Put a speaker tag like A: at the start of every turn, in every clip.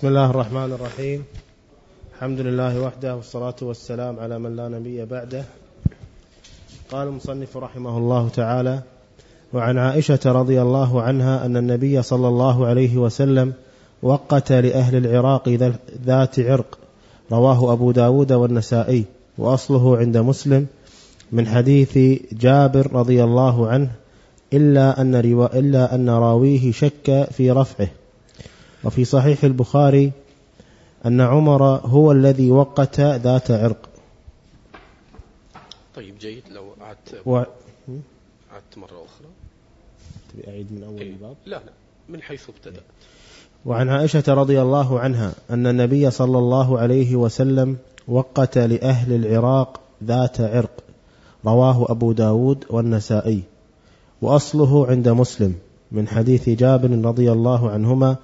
A: بسم الله الرحمن الرحيم. الحمد لله وحده والصلاة والسلام على من لا نبي بعده. قال المصنف رحمه الله تعالى وعن عائشة رضي الله عنها أن النبي صلى الله عليه وسلم وقت لأهل العراق ذات عرق. رواه أبو داود والنسائي. وأصله عند مسلم من حديث جابر رضي الله عنه إلا أن, إلا أن راويه شك في رفعه. وفي صحيح البخاري أن عمر هو الذي وقت ذات عرق.
B: طيب جيد. لو أعدت
A: و...
B: أعدت مرة أخرى.
A: تبي أعيد من أول
B: إيه؟
A: الباب؟
B: لا لا. من حيث ابتدأت
A: وعن عائشة رضي الله عنها أن النبي صلى الله عليه وسلم وقت لأهل العراق ذات عرق. رواه أبو داود والنسائي. وأصله عند مسلم من حديث جابر رضي الله عنهما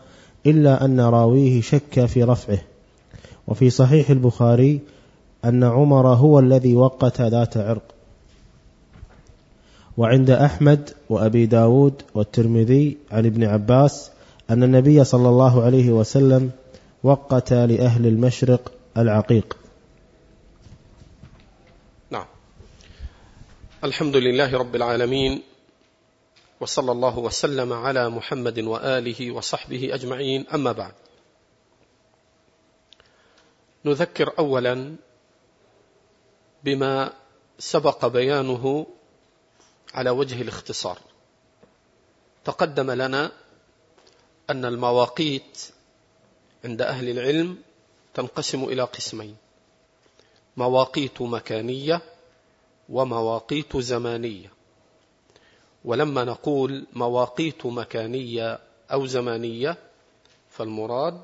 A: إلا أن راويه شك في رفعه. وفي صحيح البخاري أن عمر هو الذي وقت ذات عرق. وعند أحمد وأبي داود والترمذي عن ابن عباس أن النبي صلى الله عليه وسلم وقت لأهل المشرق العقيق.
B: نعم. الحمد لله رب العالمين وصلى الله وسلم على محمد وآله وصحبه أجمعين. أما بعد نذكر أولا بما سبق بيانه على وجه الاختصار. تقدم لنا أن المواقيت عند أهل العلم تنقسم إلى قسمين مواقيت مكانية ومواقيت زمانية. ولما نقول مواقيت مكانية أو زمانية فالمراد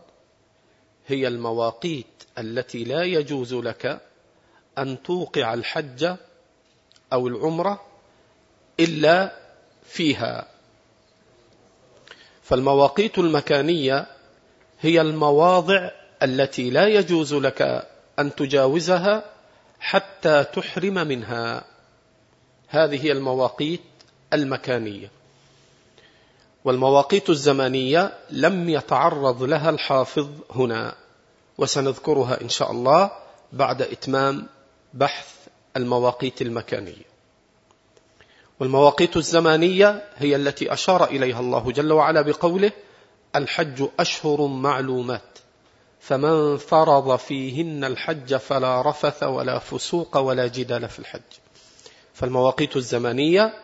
B: هي المواقيت التي لا يجوز لك أن توقع الحج أو العمرة إلا فيها. فالمواقيت المكانية هي المواضع التي لا يجوز لك أن تجاوزها حتى تحرم منها. هذه هي المواقيت المكانية. والمواقيت الزمانية لم يتعرض لها الحافظ هنا وسنذكرها إن شاء الله بعد إتمام بحث المواقيت المكانية. والمواقيت الزمانية هي التي أشار إليها الله جل وعلا بقوله الحج أشهر معلومات فمن فرض فيهن الحج فلا رفث ولا فسوق ولا جدال في الحج. فالمواقيت الزمانية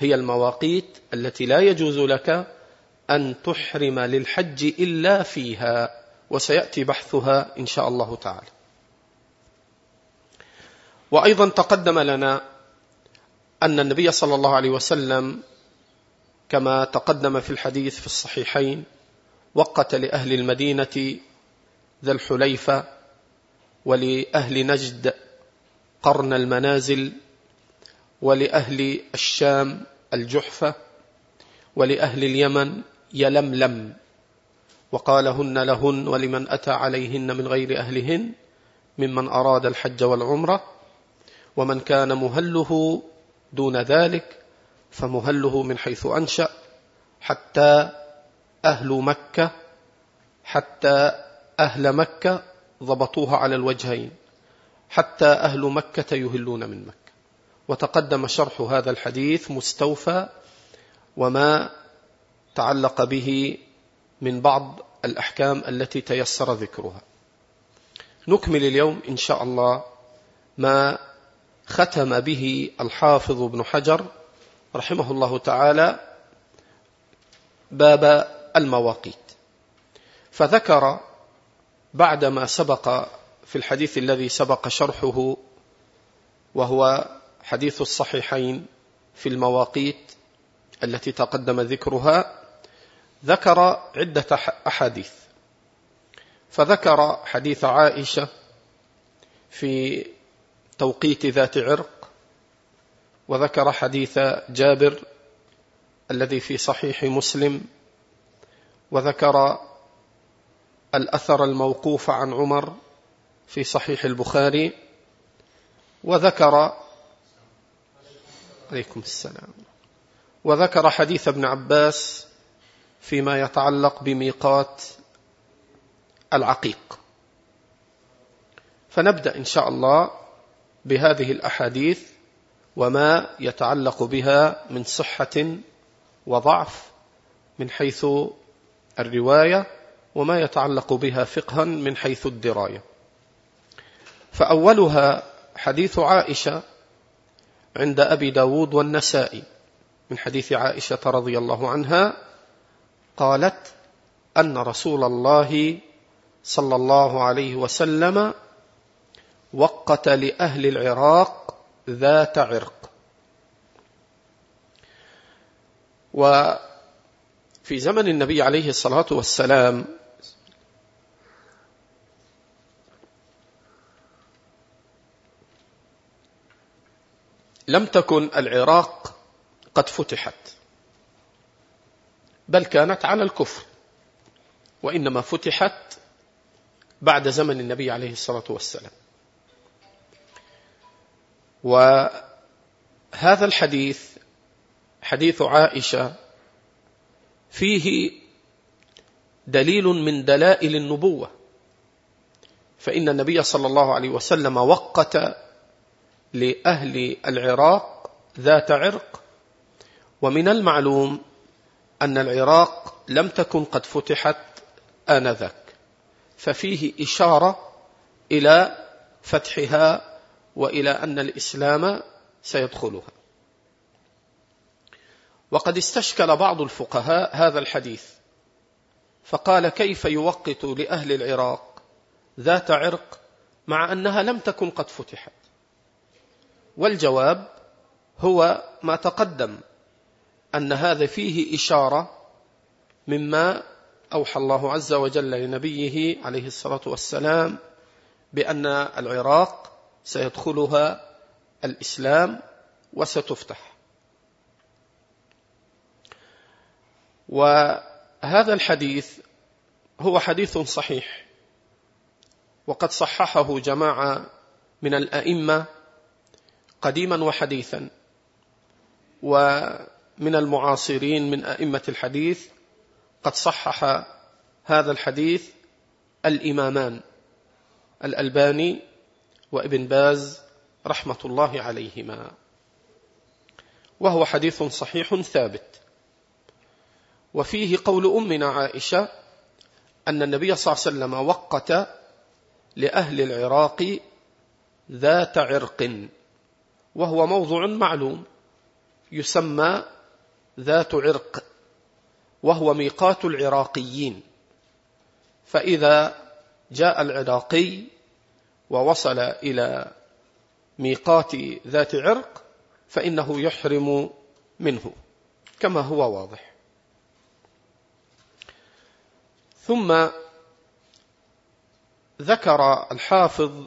B: هي المواقيت التي لا يجوز لك أن تحرم للحج إلا فيها وسيأتي بحثها إن شاء الله تعالى. وأيضا تقدم لنا أن النبي صلى الله عليه وسلم كما تقدم في الحديث في الصحيحين وقت لأهل المدينة ذا الحليفة ولأهل نجد قرن المنازل ولأهل الشام الجحفة ولأهل اليمن يلملم. وقالهن لهن ولمن أتى عليهن من غير أهلهن ممن أراد الحج والعمرة. ومن كان مهله دون ذلك فمهله من حيث أنشأ حتى أهل مكة حتى أهل مكة ضبطوها على الوجهين حتى أهل مكة يهلون من مكة. وتقدم شرح هذا الحديث مستوفى وما تعلق به من بعض الأحكام التي تيسر ذكرها. نكمل اليوم إن شاء الله ما ختم به الحافظ ابن حجر رحمه الله تعالى باب المواقيت. فذكر بعدما سبق في الحديث الذي سبق شرحه وهو حديث الصحيحين في المواقيت التي تقدم ذكرها ذكر عدة أحاديث. فذكر حديث عائشة في توقيت ذات عرق وذكر حديث جابر الذي في صحيح مسلم وذكر الأثر الموقوف عن عمر في صحيح البخاري وذكر عليكم السلام. وذكر حديث ابن عباس فيما يتعلق بميقات العقيق. فنبدأ إن شاء الله بهذه الأحاديث وما يتعلق بها من صحة وضعف من حيث الرواية وما يتعلق بها فقها من حيث الدراية. فأولها حديث عائشة عند أبي داود والنسائي من حديث عائشة رضي الله عنها قالت أن رسول الله صلى الله عليه وسلم وقت لأهل العراق ذات عرق. وفي زمن النبي عليه الصلاة والسلام لم تكن العراق قد فتحت بل كانت على الكفر وإنما فتحت بعد زمن النبي عليه الصلاة والسلام. وهذا الحديث حديث عائشة فيه دليل من دلائل النبوة فإن النبي صلى الله عليه وسلم وقت لأهل العراق ذات عرق. ومن المعلوم أن العراق لم تكن قد فتحت آنذاك ففيه إشارة إلى فتحها وإلى أن الإسلام سيدخلها. وقد استشكل بعض الفقهاء هذا الحديث فقال كيف يوقت لأهل العراق ذات عرق مع أنها لم تكن قد فتحت؟ والجواب هو ما تقدم أن هذا فيه إشارة مما أوحى الله عز وجل لنبيه عليه الصلاة والسلام بأن العراق سيدخلها الإسلام وستفتح. وهذا الحديث هو حديث صحيح وقد صححه جماعة من الأئمة قديما وحديثا. ومن المعاصرين من أئمة الحديث قد صحح هذا الحديث الإمامان الألباني وابن باز رحمة الله عليهما. وهو حديث صحيح ثابت. وفيه قول أمنا عائشة أن النبي صلى الله عليه وسلم وقت لأهل العراق ذات عرق. وهو موضع معلوم يسمى ذات عرق وهو ميقات العراقيين. فإذا جاء العراقي ووصل إلى ميقات ذات عرق فإنه يحرم منه كما هو واضح. ثم ذكر الحافظ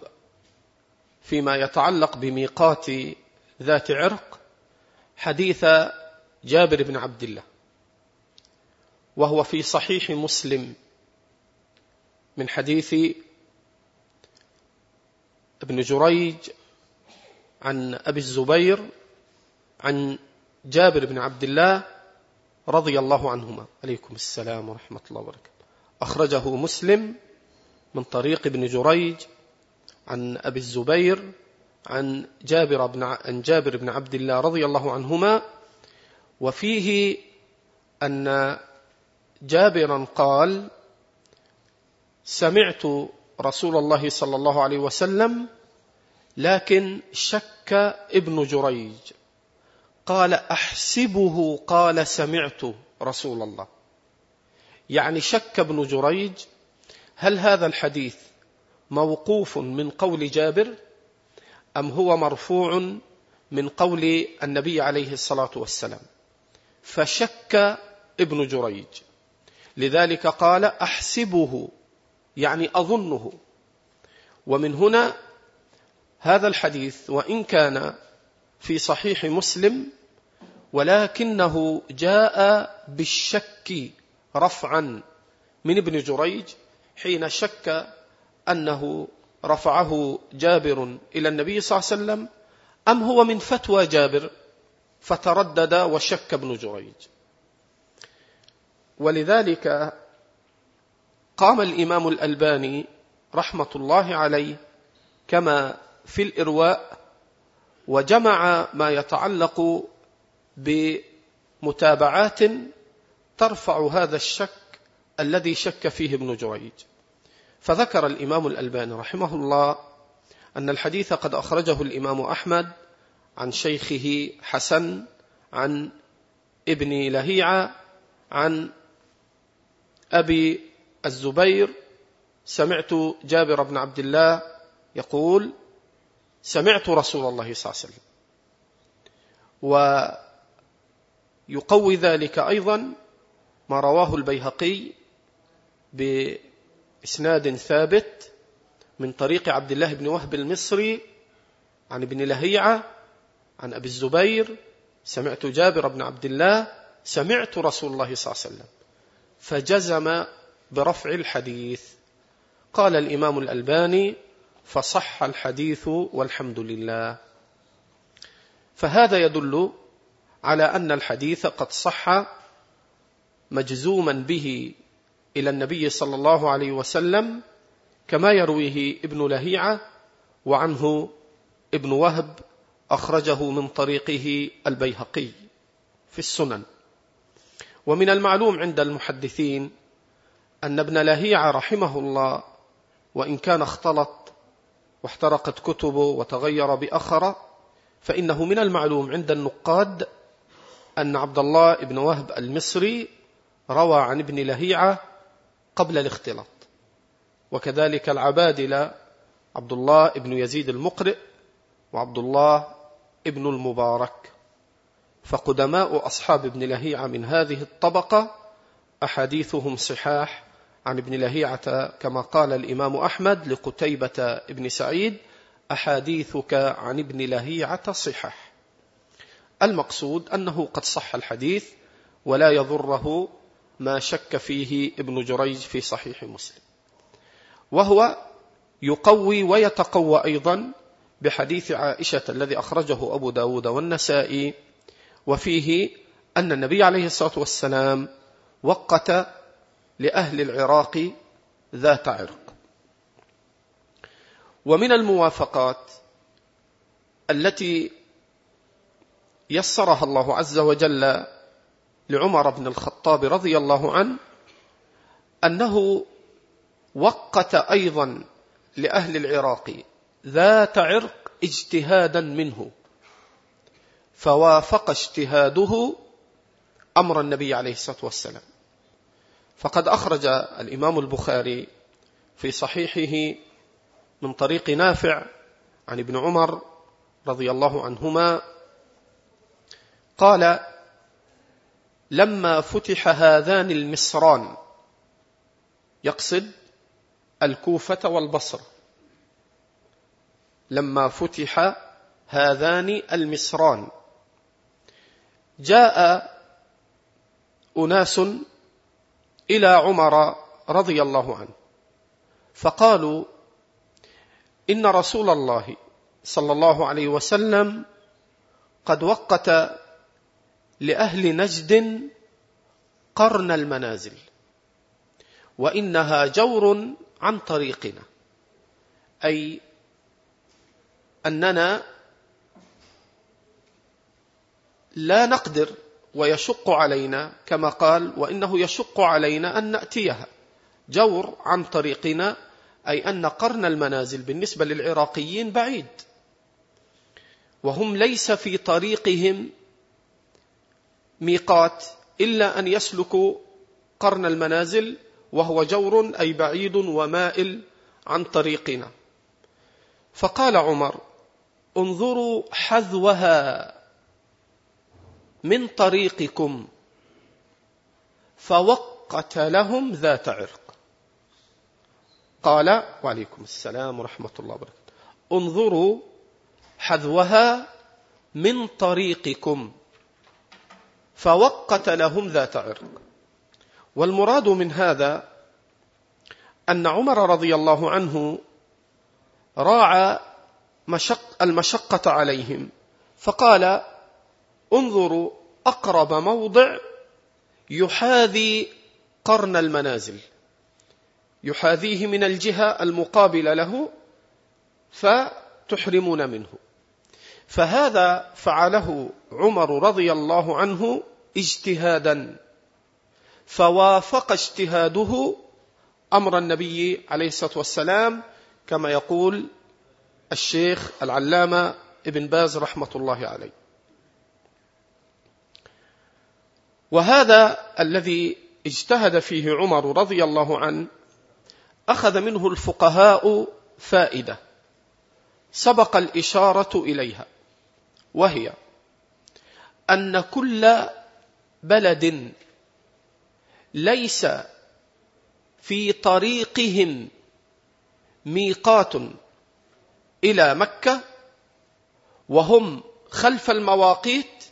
B: فيما يتعلق بميقات ذات عرق حديث جابر بن عبد الله وهو في صحيح مسلم من حديث ابن جريج عن أبي الزبير عن جابر بن عبد الله رضي الله عنهما. عليكم السلام ورحمة الله وبركاته. أخرجه مسلم من طريق ابن جريج عن أبي الزبير عن جابر بن عن جابر بن عبد الله رضي الله عنهما وفيه أن جابرا قال سمعت رسول الله صلى الله عليه وسلم لكن شك ابن جريج. قال أحسبه قال سمعت رسول الله. يعني شك ابن جريج. هل هذا الحديث موقوف من قول جابر أم هو مرفوع من قول النبي عليه الصلاة والسلام؟ فشك ابن جريج. لذلك قال أحسبه يعني أظنه. ومن هنا هذا الحديث وإن كان في صحيح مسلم ولكنه جاء بالشك رفعا من ابن جريج حين شك أنه رفعه جابر إلى النبي صلى الله عليه وسلم أم هو من فتوى جابر؟ فتردد وشك ابن جريج. ولذلك قام الإمام الألباني رحمة الله عليه كما في الإرواء وجمع ما يتعلق بمتابعات ترفع هذا الشك الذي شك فيه ابن جريج. فذكر الإمام الألباني رحمه الله أن الحديث قد أخرجه الإمام أحمد عن شيخه حسن عن ابن لهيعة عن أبي الزبير سمعت جابر بن عبد الله يقول سمعت رسول الله صلى الله عليه وسلم. ويقوي ذلك أيضا ما رواه البيهقي بإسناد ثابت من طريق عبد الله بن وهب المصري عن ابن لهيعة عن أبي الزبير سمعت جابر بن عبد الله سمعت رسول الله صلى الله عليه وسلم فجزم برفع الحديث. قال الإمام الألباني فصح الحديث والحمد لله. فهذا يدل على أن الحديث قد صح مجزوما به إلى النبي صلى الله عليه وسلم كما يرويه ابن لهيعة وعنه ابن وهب أخرجه من طريقه البيهقي في السنن. ومن المعلوم عند المحدثين أن ابن لهيعة رحمه الله وإن كان اختلط واحترقت كتبه وتغير بأخر فإنه من المعلوم عند النقاد أن عبد الله بن وهب المصري روى عن ابن لهيعة قبل الاختلاط. وكذلك العبادلة عبد الله بن يزيد المقرئ وعبد الله ابن المبارك. فقدماء أصحاب ابن لهيعة من هذه الطبقة أحاديثهم صحاح عن ابن لهيعة كما قال الإمام أحمد لقتيبة ابن سعيد أحاديثك عن ابن لهيعة صحح المقصود أنه قد صح الحديث ولا يضره ما شك فيه ابن جريج في صحيح مسلم. وهو يقوي ويتقوى أيضا بحديث عائشة الذي أخرجه أبو داود والنسائي وفيه أن النبي عليه الصلاة والسلام وقت لأهل العراق ذات عرق. ومن الموافقات التي يسرها الله عز وجل لعمر بن الخطاب رضي الله عنه أنه وقت أيضا لأهل العراق ذات عرق اجتهادا منه فوافق اجتهاده أمر النبي عليه الصلاة والسلام. فقد أخرج الإمام البخاري في صحيحه من طريق نافع عن ابن عمر رضي الله عنهما قال لما فتح هذان المصران يقصد الكوفة والبصر. لما فتح هذان المصران جاء أناس إلى عمر رضي الله عنه فقالوا إن رسول الله صلى الله عليه وسلم قد وقت لأهل نجد قرن المنازل وإنها جور عن طريقنا أي أننا لا نقدر ويشق علينا كما قال وإنه يشق علينا أن نأتيها. جور عن طريقنا أي أن قرن المنازل بالنسبة للعراقيين بعيد وهم ليس في طريقهم ميقات إلا أن يسلكوا قرن المنازل وهو جور أي بعيد ومائل عن طريقنا. فقال عمر انظروا حذوها من طريقكم. فوقت لهم ذات عرق. قال وعليكم السلام ورحمة الله وبركاته. انظروا حذوها من طريقكم. فوقت لهم ذات عرق. والمراد من هذا أن عمر رضي الله عنه راعى مشق المشقة عليهم فقال انظروا أقرب موضع يحاذي قرن المنازل. يحاذيه من الجهة المقابلة له فتحرمون منه. فهذا فعله عمر رضي الله عنه اجتهادا فوافق اجتهاده أمر النبي عليه الصلاة والسلام كما يقول الشيخ العلامة ابن باز رحمة الله عليه. وهذا الذي اجتهد فيه عمر رضي الله عنه أخذ منه الفقهاء فائدة سبق الإشارة إليها. وهي أن كل بلد ليس في طريقهم ميقات إلى مكة وهم خلف المواقيت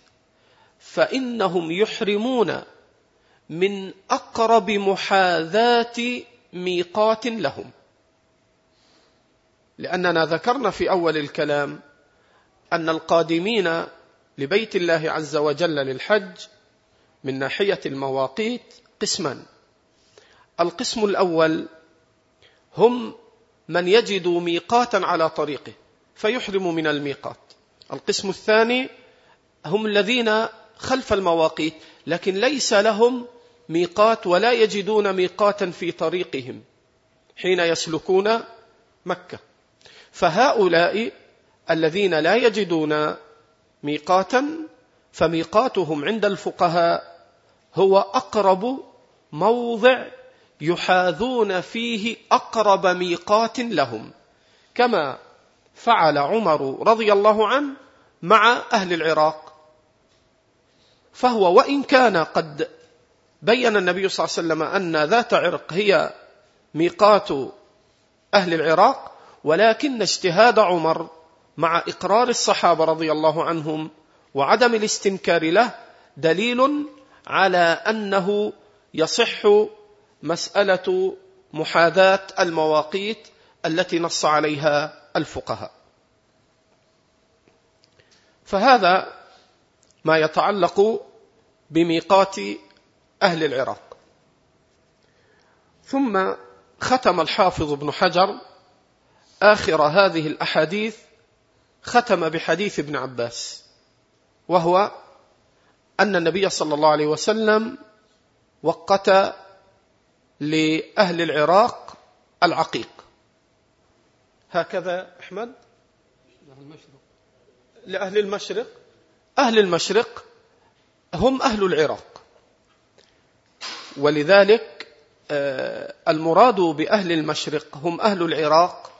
B: فإنهم يحرمون من أقرب محاذاة ميقات لهم. لأننا ذكرنا في أول الكلام أن القادمين لبيت الله عز وجل للحج من ناحية المواقيت قسمان. القسم الأول هم من يجد ميقاتا على طريقه فيحرم من الميقات. القسم الثاني هم الذين خلف المواقيت لكن ليس لهم ميقات ولا يجدون ميقاتا في طريقهم حين يسلكون مكة. فهؤلاء الذين لا يجدون ميقاتا فميقاتهم عند الفقهاء هو أقرب موضع يحاذون فيه أقرب ميقات لهم. كما فعل عمر رضي الله عنه مع أهل العراق. فهو وإن كان قد بين النبي صلى الله عليه وسلم أن ذات عرق هي ميقات أهل العراق ولكن اجتهاد عمر مع إقرار الصحابة رضي الله عنهم وعدم الاستنكار له دليل على أنه يصح مسألة محاذاة المواقيت التي نص عليها الفقهاء. فهذا ما يتعلق بميقات أهل العراق. ثم ختم الحافظ ابن حجر آخر هذه الأحاديث ختم بحديث ابن عباس وهو أن النبي صلى الله عليه وسلم وقت لأهل العراق العقيق. هكذا أحمد؟ لأهل المشرق. أهل المشرق هم أهل العراق. ولذلك آه، المراد بأهل المشرق هم أهل العراق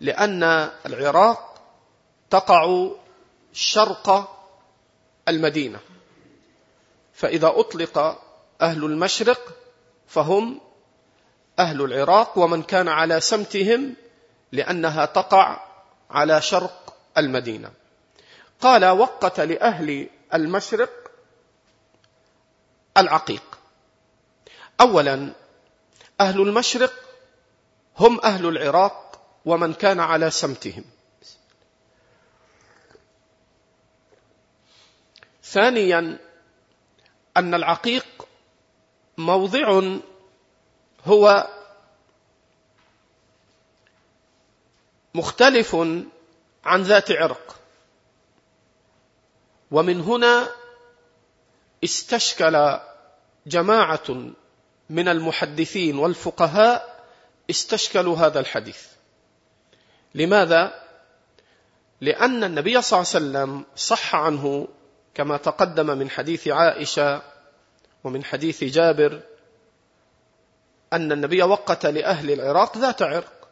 B: لأن العراق تقع شرق المدينة. فإذا أطلق أهل المشرق فهم أهل العراق ومن كان على سمتهم لأنها تقع على شرق المدينة. قال وقت لأهل المشرق العقيق. اولا أهل المشرق هم أهل العراق ومن كان على سمتهم. ثانيا أن العقيق موضع هو مختلف عن ذات عرق. ومن هنا استشكل جماعة من المحدثين والفقهاء استشكلوا هذا الحديث. لماذا؟ لأن النبي صلى الله عليه وسلم صح عنه كما تقدم من حديث عائشة ومن حديث جابر أن النبي وقت لأهل العراق ذات عرق.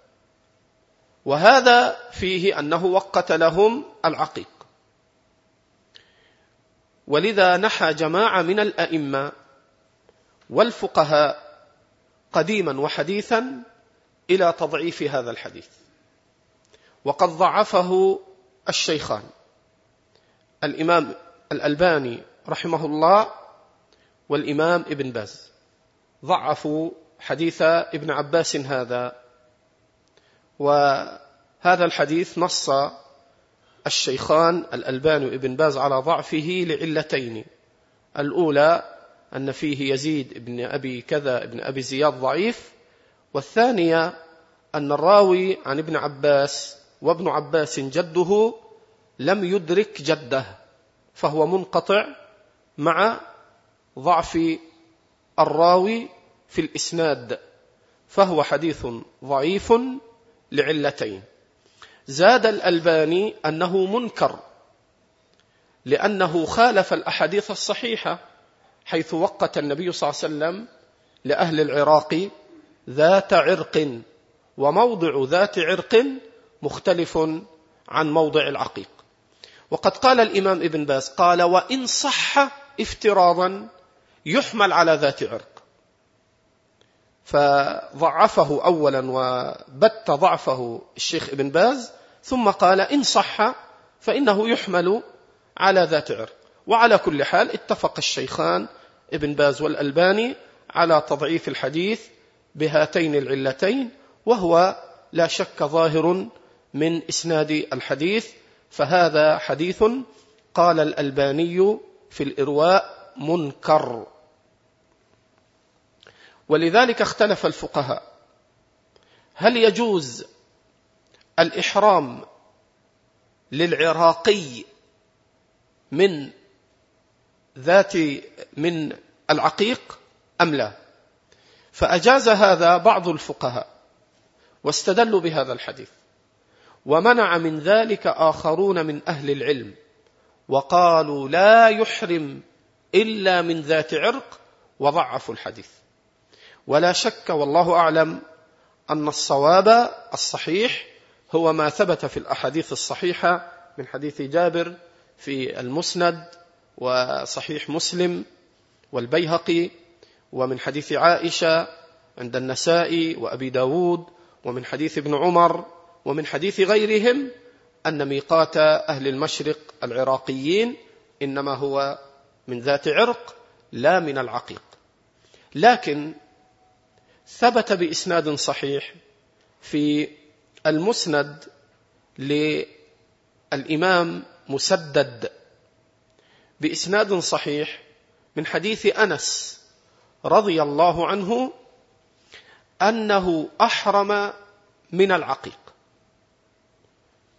B: وهذا فيه أنه وقت لهم العقيق. ولذا نحى جماعة من الأئمة والفقهاء قديما وحديثا إلى تضعيف هذا الحديث. وقد ضعفه الشيخان. الإمام الألباني رحمه الله والإمام ابن باز. ضعفوا حديث ابن عباس هذا. وهذا الحديث نص الشيخان الألباني وابن باز على ضعفه لعلتين. الأولى أن فيه يزيد بن أبي كذا ابن أبي زياد ضعيف. والثانية أن الراوي عن ابن عباس وابن عباس جده لم يدرك جده. فهو منقطع مع ضعف الراوي في الإسناد فهو حديث ضعيف لعلتين. زاد الألباني أنه منكر لأنه خالف الأحاديث الصحيحة حيث وقت النبي صلى الله عليه وسلم لأهل العراق ذات عرق وموضع ذات عرق مختلف عن موضع العقيق. وقد قال الإمام ابن باز قال وإن صح افتراضا يحمل على ذات عرق. فضعفه أولا وبت ضعفه الشيخ ابن باز ثم قال إن صح فإنه يحمل على ذات عرق. وعلى كل حال اتفق الشيخان ابن باز والألباني على تضعيف الحديث بهاتين العلتين وهو لا شك ظاهر من إسناد الحديث فهذا حديث قال الألباني في الإرواء منكر. ولذلك اختلف الفقهاء. هل يجوز الإحرام للعراقي من ذات من العقيق أم لا؟ فأجاز هذا بعض الفقهاء واستدلوا بهذا الحديث. ومنع من ذلك آخرون من أهل العلم. وقالوا لا يحرم إلا من ذات عرق وضعفوا الحديث. ولا شك والله أعلم أن الصواب الصحيح هو ما ثبت في الأحاديث الصحيحة من حديث جابر في المسند وصحيح مسلم والبيهقي ومن حديث عائشة عند النسائي وأبي داود ومن حديث ابن عمر ومن حديث غيرهم أن ميقات أهل المشرق العراقيين إنما هو من ذات عرق لا من العقيق. لكن ثبت بإسناد صحيح في المسند للإمام مسدد بإسناد صحيح من حديث أنس رضي الله عنه أنه أحرم من العقيق.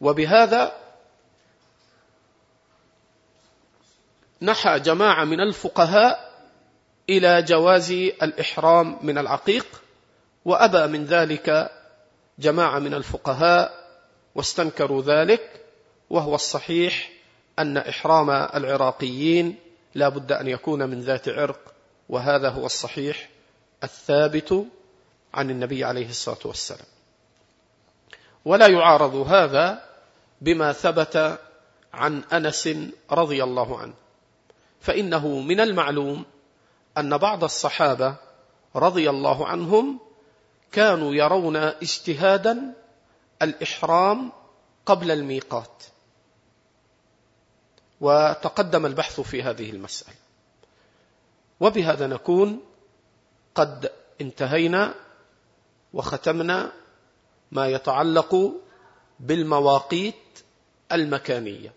B: وبهذا نحى جماعة من الفقهاء إلى جواز الإحرام من العقيق وأبى من ذلك جماعة من الفقهاء واستنكروا ذلك وهو الصحيح أن إحرام العراقيين لا بد أن يكون من ذات عرق وهذا هو الصحيح الثابت عن النبي عليه الصلاة والسلام. ولا يعارض هذا بما ثبت عن أنس رضي الله عنه. فإنه من المعلوم أن بعض الصحابة رضي الله عنهم كانوا يرون اجتهادا الإحرام قبل الميقات. وتقدم البحث في هذه المسألة. وبهذا نكون قد انتهينا وختمنا ما يتعلق بالمواقيت المكانية.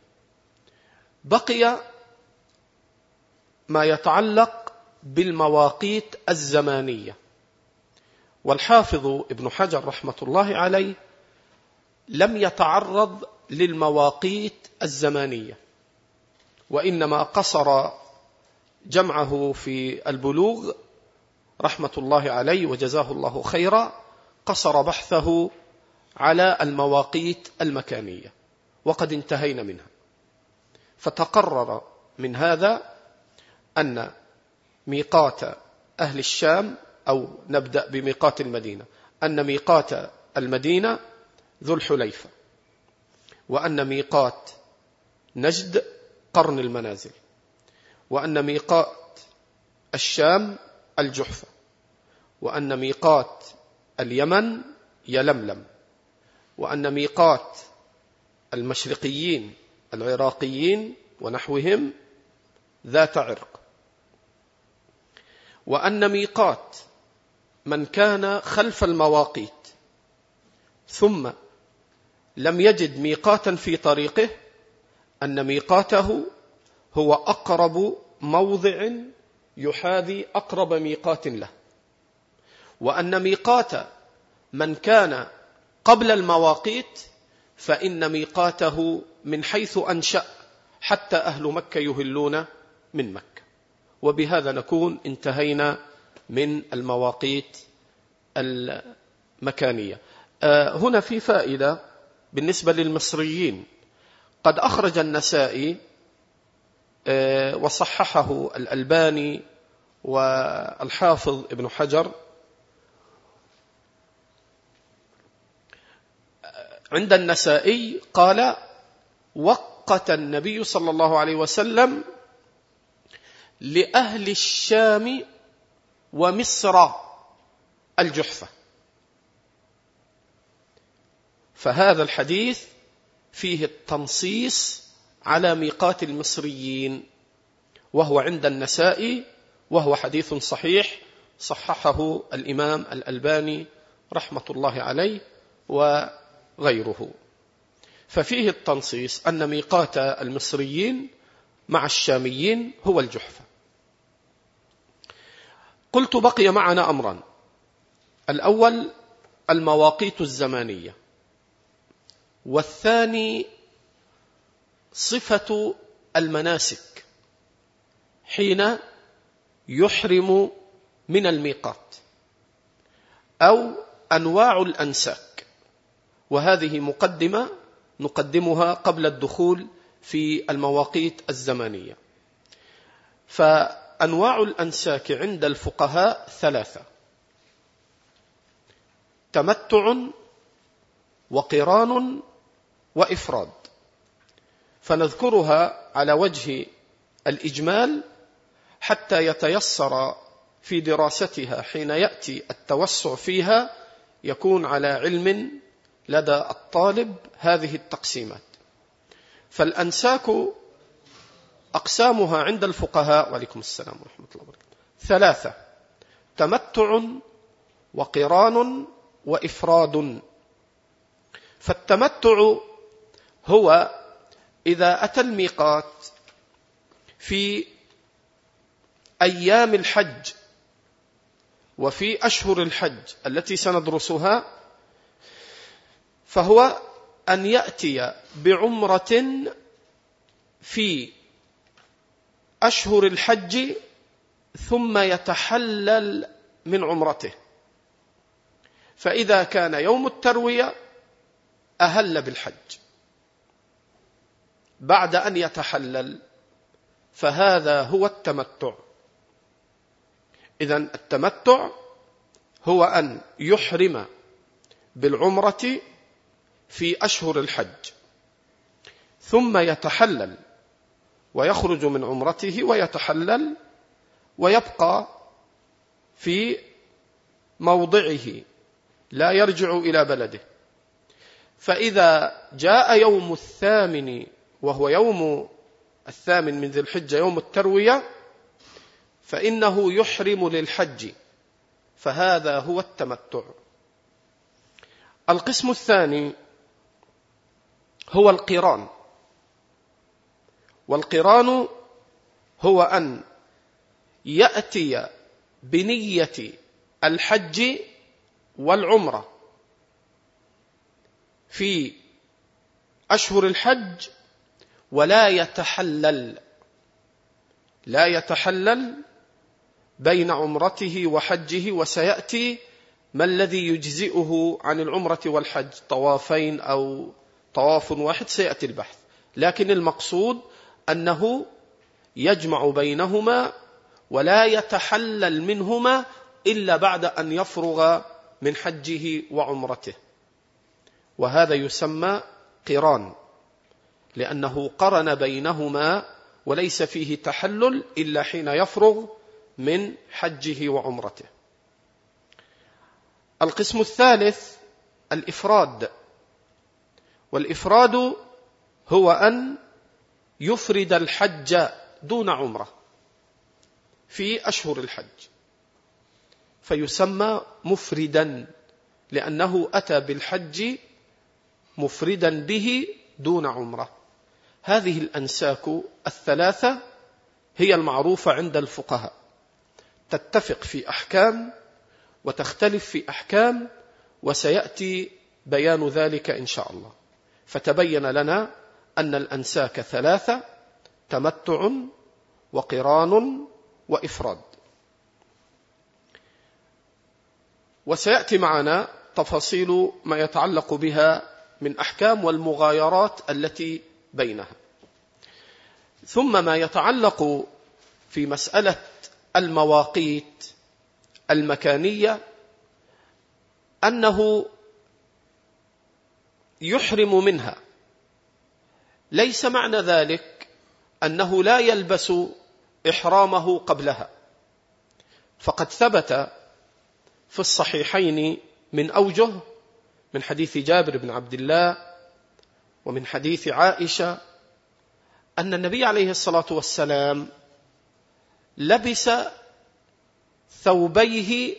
B: بقي ما يتعلق بالمواقيت الزمانية. والحافظ ابن حجر رحمة الله عليه لم يتعرض للمواقيت الزمانية وإنما قصر جمعه في البلوغ رحمة الله عليه وجزاه الله خيرا قصر بحثه على المواقيت المكانية. وقد انتهينا منها. فتقرر من هذا أن ميقات أهل الشام أو نبدأ بميقات المدينة أن ميقات المدينة ذو الحليفة وأن ميقات نجد قرن المنازل وأن ميقات الشام الجحفة وأن ميقات اليمن يلملم وأن ميقات المشرقيين العراقيين ونحوهم ذات عرق. وأن ميقات من كان خلف المواقيت ثم لم يجد ميقاتا في طريقه أن ميقاته هو أقرب موضع يحاذي أقرب ميقات له. وأن ميقات من كان قبل المواقيت فإن ميقاته من حيث أنشأ حتى أهل مكة يهلون من مكة. وبهذا نكون انتهينا من المواقيت المكانية. آه، هنا في فائدة بالنسبة للمصريين. قد أخرج النسائي آه، وصححه الألباني والحافظ ابن حجر عند النسائي قال وقت النبي صلى الله عليه وسلم لأهل الشام ومصر الجحفة. فهذا الحديث فيه التنصيص على ميقات المصريين وهو عند النسائي وهو حديث صحيح صححه الإمام الألباني رحمة الله عليه وغيره ففيه التنصيص أن ميقات المصريين مع الشاميين هو الجحفة قلت بقي معنا أمران الأول المواقيت الزمانية. والثاني صفة المناسك. حين يحرم من الميقات. أو أنواع الأنساك. وهذه مقدمة نقدمها قبل الدخول في المواقيت الزمانية فأنواع الأنساك عند الفقهاء ثلاثة تمتع وقران وإفراد. فنذكرها على وجه الإجمال حتى يتيسر في دراستها حين يأتي التوسع فيها يكون على علم لدى الطالب هذه التقسيمات. فالأنساك أقسامها عند الفقهاء وعليكم السلام ورحمة الله وبركاته. ثلاثة تمتع وقران وإفراد. فالتمتع هو إذا أتى الميقات في أيام الحج وفي أشهر الحج التي سندرسها فهو أن يأتي بعمرة في أشهر الحج ثم يتحلل من عمرته. فإذا كان يوم التروية أهل بالحج. بعد أن يتحلل فهذا هو التمتع. إذا التمتع هو أن يحرم بالعمرة في أشهر الحج. ثم يتحلل ويخرج من عمرته ويتحلل ويبقى في موضعه لا يرجع إلى بلده. فإذا جاء يوم الثامن وهو يوم الثامن من ذي الحجة يوم التروية فإنه يحرم للحج. فهذا هو التمتع. القسم الثاني هو القران. والقران هو أن يأتي بنية الحج والعمرة. في أشهر الحج ولا يتحلل لا يتحلل بين عمرته وحجه وسيأتي ما الذي يجزئه عن العمرة والحج طوافين أو طواف واحد سيأتي البحث. لكن المقصود أنه يجمع بينهما ولا يتحلل منهما إلا بعد أن يفرغ من حجه وعمرته. وهذا يسمى قران لأنه قرن بينهما وليس فيه تحلل إلا حين يفرغ من حجه وعمرته. القسم الثالث الإفراد. والإفراد هو أن يفرد الحج دون عمرة في أشهر الحج. فيسمى مفردا لأنه أتى بالحج مفردا به دون عمرة. هذه الأنساك الثلاثة هي المعروفة عند الفقهاء. تتفق في أحكام وتختلف في أحكام وسيأتي بيان ذلك إن شاء الله. فتبين لنا أن الأنساك ثلاثة تمتع وقران وإفراد. وسيأتي معنا تفاصيل ما يتعلق بها من أحكام والمغايرات التي بينها. ثم ما يتعلق في مسألة المواقيت المكانية أنه يحرم منها. ليس معنى ذلك أنه لا يلبس إحرامه قبلها. فقد ثبت في الصحيحين من أوجه من حديث جابر بن عبد الله ومن حديث عائشة أن النبي عليه الصلاة والسلام لبس ثوبيه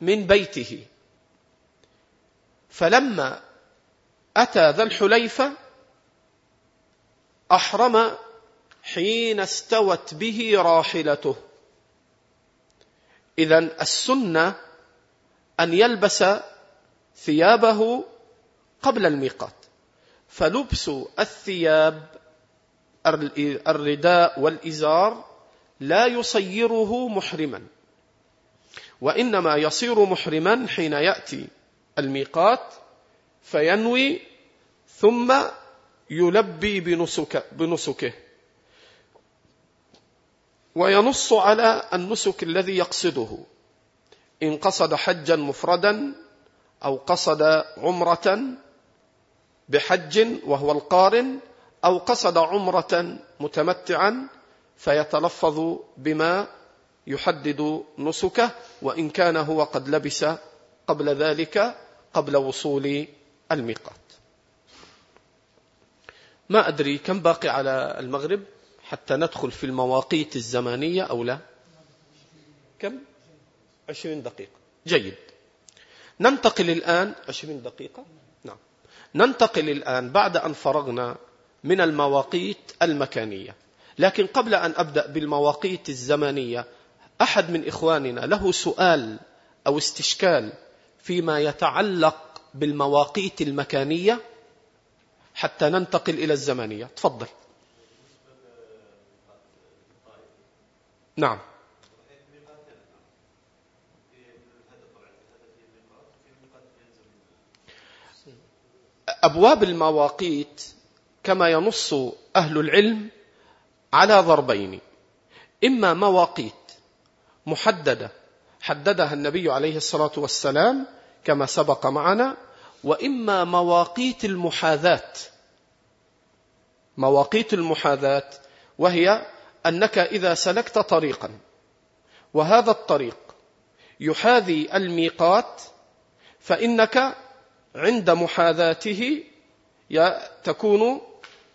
B: من بيته. فلما أتى ذا الحليفة أحرم حين استوت به راحلته. إذا السنة أن يلبس ثيابه قبل الميقات. فلبس الثياب الرداء والإزار لا يصيره محرما وإنما يصير محرما حين يأتي الميقات. فينوي ثم يلبي بنسك بنسكه. وينص على النسك الذي يقصده. إن قصد حجا مفردا أو قصد عمرة بحج وهو القارن أو قصد عمرة متمتعا فيتلفظ بما يحدد نسكه. وإن كان هو قد لبس قبل ذلك قبل وصول الميقات. ما أدري كم باقي على المغرب حتى ندخل في المواقيت الزمانية أو لا. كم؟ عشرين دقيقة. جيد. ننتقل الآن عشرين دقيقة؟ نعم. ننتقل الآن بعد أن فرغنا من المواقيت المكانية. لكن قبل أن أبدأ بالمواقيت الزمانية أحد من إخواننا له سؤال أو استشكال فيما يتعلق بالمواقيت المكانية حتى ننتقل إلى الزمانية تفضل. نعم. أبواب المواقيت كما ينص أهل العلم على ضربين. إما مواقيت محددة حددها النبي عليه الصلاة والسلام كما سبق معنا وإما مواقيت المحاذاة. مواقيت المحاذاة وهي أنك إذا سلكت طريقا وهذا الطريق يحاذي الميقات فإنك عند محاذاته تكون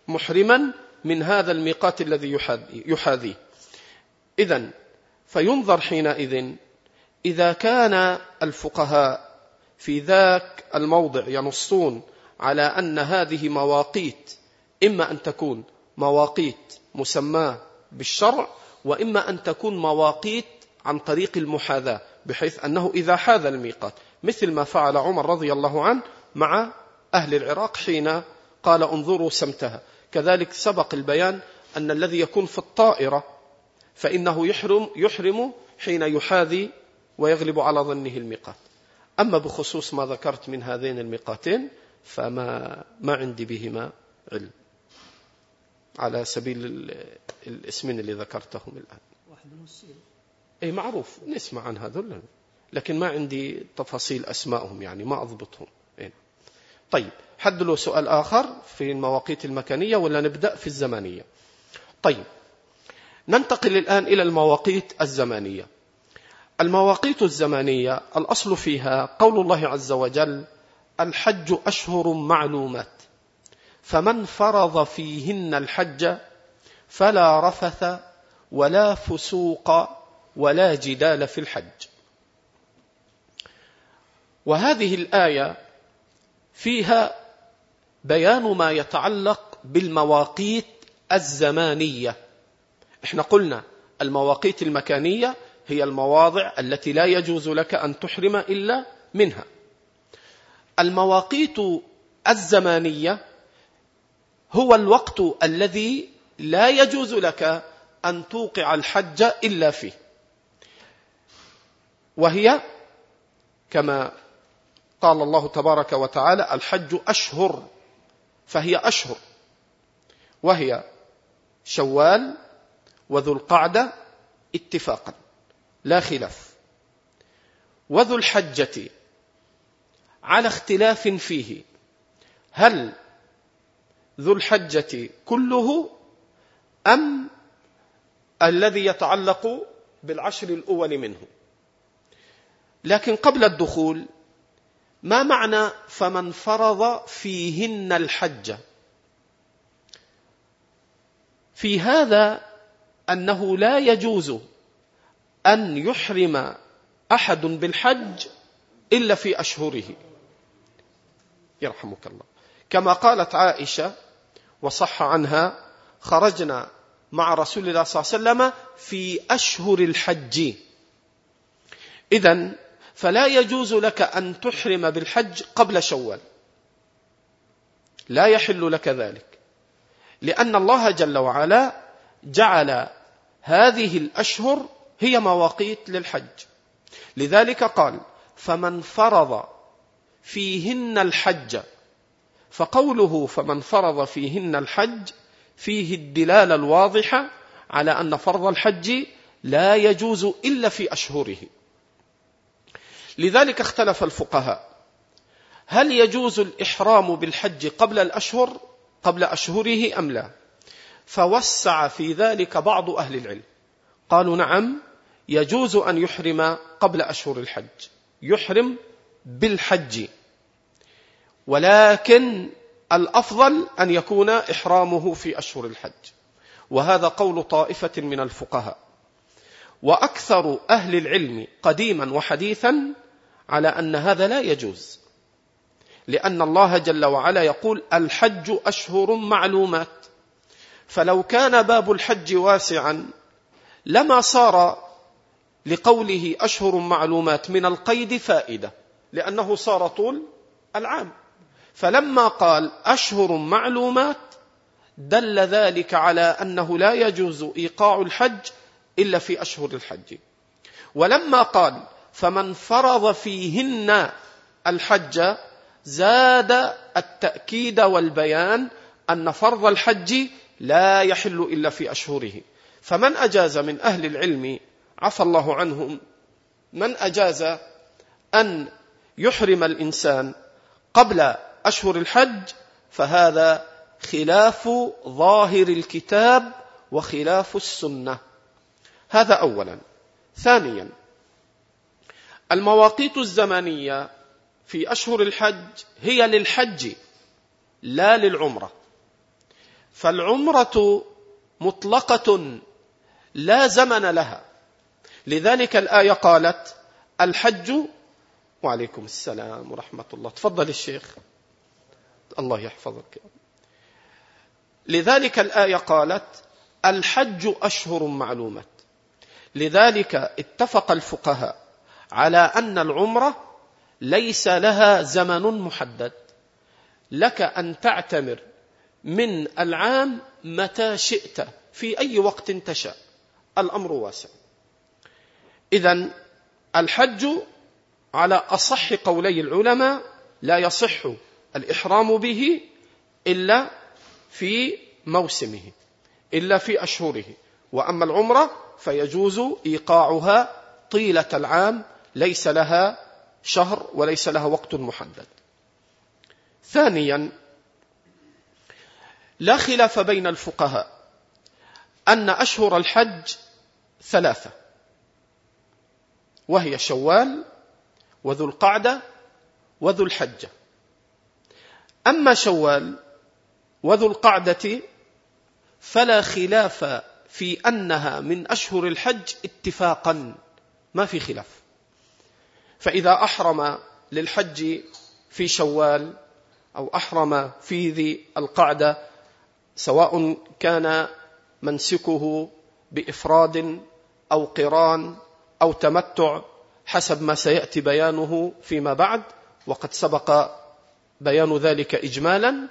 B: محرما من هذا الميقات الذي يحاذيه إذا فينظر حينئذ إذا كان الفقهاء في ذاك الموضع ينصون على أن هذه مواقيت إما أن تكون مواقيت مسماة بالشرع وإما أن تكون مواقيت عن طريق المحاذاة بحيث أنه إذا حاذ الميقات. مثل ما فعل عمر رضي الله عنه مع أهل العراق حين قال انظروا سمتها. كذلك سبق البيان أن الذي يكون في الطائرة فإنه يحرم, يحرم حين يحاذي ويغلب على ظنه الميقات. أما بخصوص ما ذكرت من هذين الميقاتين فما ما عندي بهما علم على سبيل الاسمين اللي ذكرتهم الآن. واحد أي معروف. نسمع عن هذول. لكن ما عندي تفاصيل أسمائهم يعني ما أضبطهم. إيه. طيب حد له سؤال آخر في المواقيت المكانية ولا نبدأ في الزمانية؟ طيب ننتقل الآن إلى المواقيت الزمانية. المواقيت الزمانية الأصل فيها قول الله عز وجل الحج أشهر معلومات فمن فرض فيهن الحج فلا رفث ولا فسوق ولا جدال في الحج. وهذه الآية فيها بيان ما يتعلق بالمواقيت الزمانية. إحنا قلنا المواقيت المكانية هي المواضع التي لا يجوز لك أن تحرم إلا منها. المواقيت الزمانية هو الوقت الذي لا يجوز لك أن توقع الحج إلا فيه. وهي كما قال الله تبارك وتعالى الحج أشهر فهي أشهر. وهي شوال وذو القعدة اتفاقا. لا خلاف. وذو الحجة على اختلاف فيه. هل ذو الحجة كله أم الذي يتعلق بالعشر الأول منه؟ لكن قبل الدخول ما معنى فمن فرض فيهن الحج؟ في هذا أنه لا يجوز أن يحرم أحد بالحج إلا في أشهره. يرحمك الله. كما قالت عائشة وصح عنها خرجنا مع رسول الله صلى الله عليه وسلم في أشهر الحج. إذا فلا يجوز لك أن تحرم بالحج قبل شوال. لا يحل لك ذلك. لأن الله جل وعلا جعل هذه الأشهر هي مواقيت للحج. لذلك قال فمن فرض فيهن الحج فقوله فمن فرض فيهن الحج فيه الدلالة الواضحة على أن فرض الحج لا يجوز إلا في أشهره. لذلك اختلف الفقهاء هل يجوز الإحرام بالحج قبل الأشهر قبل أشهره أم لا؟ فوسع في ذلك بعض أهل العلم. قالوا نعم يجوز أن يحرم قبل أشهر الحج. يحرم بالحج. ولكن الأفضل أن يكون إحرامه في أشهر الحج. وهذا قول طائفة من الفقهاء. وأكثر أهل العلم قديما وحديثا على أن هذا لا يجوز. لأن الله جل وعلا يقول الحج أشهر معلومات. فلو كان باب الحج واسعا لما صار لقوله أشهر معلومات من القيد فائدة لأنه صار طول العام. فلما قال أشهر معلومات دل ذلك على أنه لا يجوز إيقاع الحج إلا في أشهر الحج. ولما قال فمن فرض فيهن الحج زاد التأكيد والبيان أن فرض الحج لا يحل إلا في أشهره. فمن أجاز من أهل العلم عفى الله عنهم من أجاز أن يحرم الإنسان قبل أشهر الحج فهذا خلاف ظاهر الكتاب وخلاف السنة. هذا أولا. ثانيا المواقيت الزمنية في أشهر الحج هي للحج لا للعمرة. فالعمرة مطلقة لا زمن لها. لذلك الآية قالت الحج وعليكم السلام ورحمة الله. تفضل الشيخ الله يحفظك. لذلك الآية قالت الحج أشهر معلومات. لذلك اتفق الفقهاء على أن العمرة ليس لها زمن محدد. لك أن تعتمر من العام متى شئت في أي وقت تشاء. الأمر واسع. إذا الحج على أصح قولي العلماء لا يصح الإحرام به إلا في موسمه إلا في أشهره. وأما العمرة فيجوز إيقاعها طيلة العام ليس لها شهر وليس لها وقت محدد. ثانيا لا خلاف بين الفقهاء أن أشهر الحج ثلاثة. وهي شوال وذو القعدة وذو الحجة. أما شوال وذو القعدة فلا خلاف في أنها من أشهر الحج اتفاقا. ما في خلاف. فإذا أحرم للحج في شوال أو أحرم في ذي القعدة سواء كان منسكه بإفراد أو قران أو تمتع حسب ما سيأتي بيانه فيما بعد وقد سبق بيان ذلك إجمالا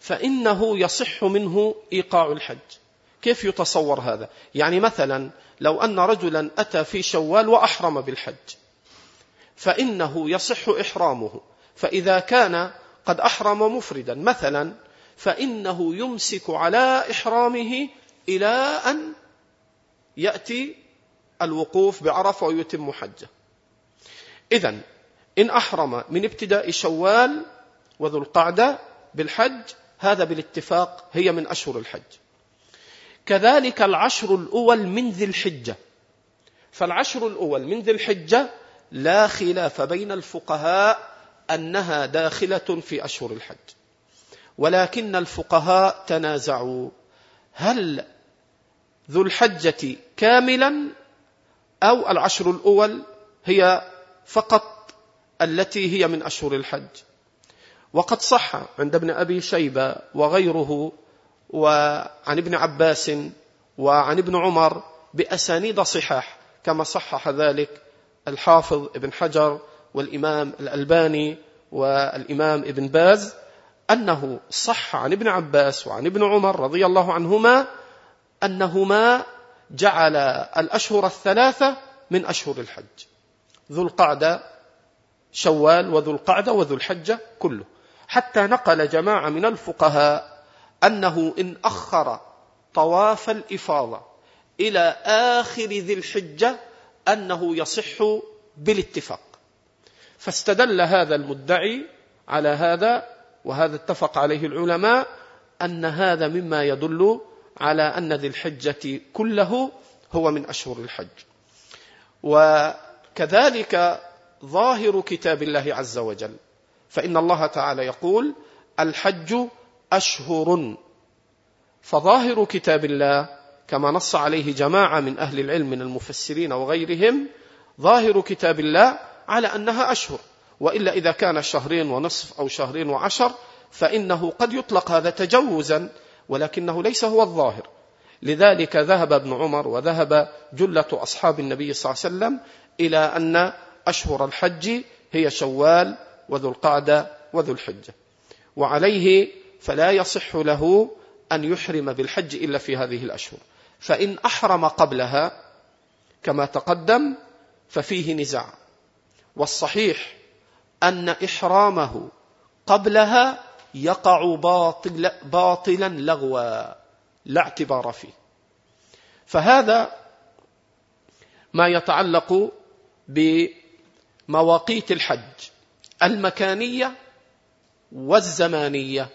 B: فإنه يصح منه إيقاع الحج. كيف يتصور هذا؟ يعني مثلا لو أن رجلا أتى في شوال وأحرم بالحج فإنه يصح إحرامه. فإذا كان قد أحرم مفردا مثلا فإنه يمسك على إحرامه إلى أن يأتي الوقوف بعرفة ويتم حجه. إذا إن أحرم من ابتداء شوال وذو القعدة بالحج هذا بالاتفاق هي من أشهر الحج. كذلك العشر الأول من ذي الحجة. فالعشر الأول من ذي الحجة لا خلاف بين الفقهاء أنها داخلة في أشهر الحج. ولكن الفقهاء تنازعوا. هل ذو الحجة كاملا أو العشر الأول هي فقط التي هي من أشهر الحج. وقد صح عند ابن أبي شيبة وغيره وعن ابن عباس وعن ابن عمر بأسانيد صحاح كما صحح ذلك الحافظ ابن حجر والإمام الألباني والإمام ابن باز أنه صح عن ابن عباس وعن ابن عمر رضي الله عنهما أنهما جعل الأشهر الثلاثة من أشهر الحج. ذو القعدة شوال وذو القعدة وذو الحجة كله. حتى نقل جماعة من الفقهاء أنه إن أخر طواف الإفاضة إلى آخر ذي الحجة أنه يصح بالاتفاق. فاستدل هذا المدعي على هذا وهذا اتفق عليه العلماء أن هذا مما يدل على أن ذي الحجة كله هو من أشهر الحج. وكذلك ظاهر كتاب الله عز وجل. فإن الله تعالى يقول الحج أشهر. فظاهر كتاب الله كما نص عليه جماعة من أهل العلم من المفسرين وغيرهم ظاهر كتاب الله على أنها أشهر. وإلا إذا كان شهرين ونصف أو شهرين وعشر فإنه قد يطلق هذا تجوزا ولكنه ليس هو الظاهر. لذلك ذهب ابن عمر وذهب جلة أصحاب النبي صلى الله عليه وسلم إلى أن أشهر الحج هي شوال وذو القعدة وذو الحجة. وعليه فلا يصح له أن يحرم بالحج إلا في هذه الأشهر. فإن أحرم قبلها كما تقدم ففيه نزاع. والصحيح أن إحرامه قبلها يقع باطل باطلا لغوا لا اعتبار فيه. فهذا ما يتعلق بمواقيت الحج المكانية والزمانية.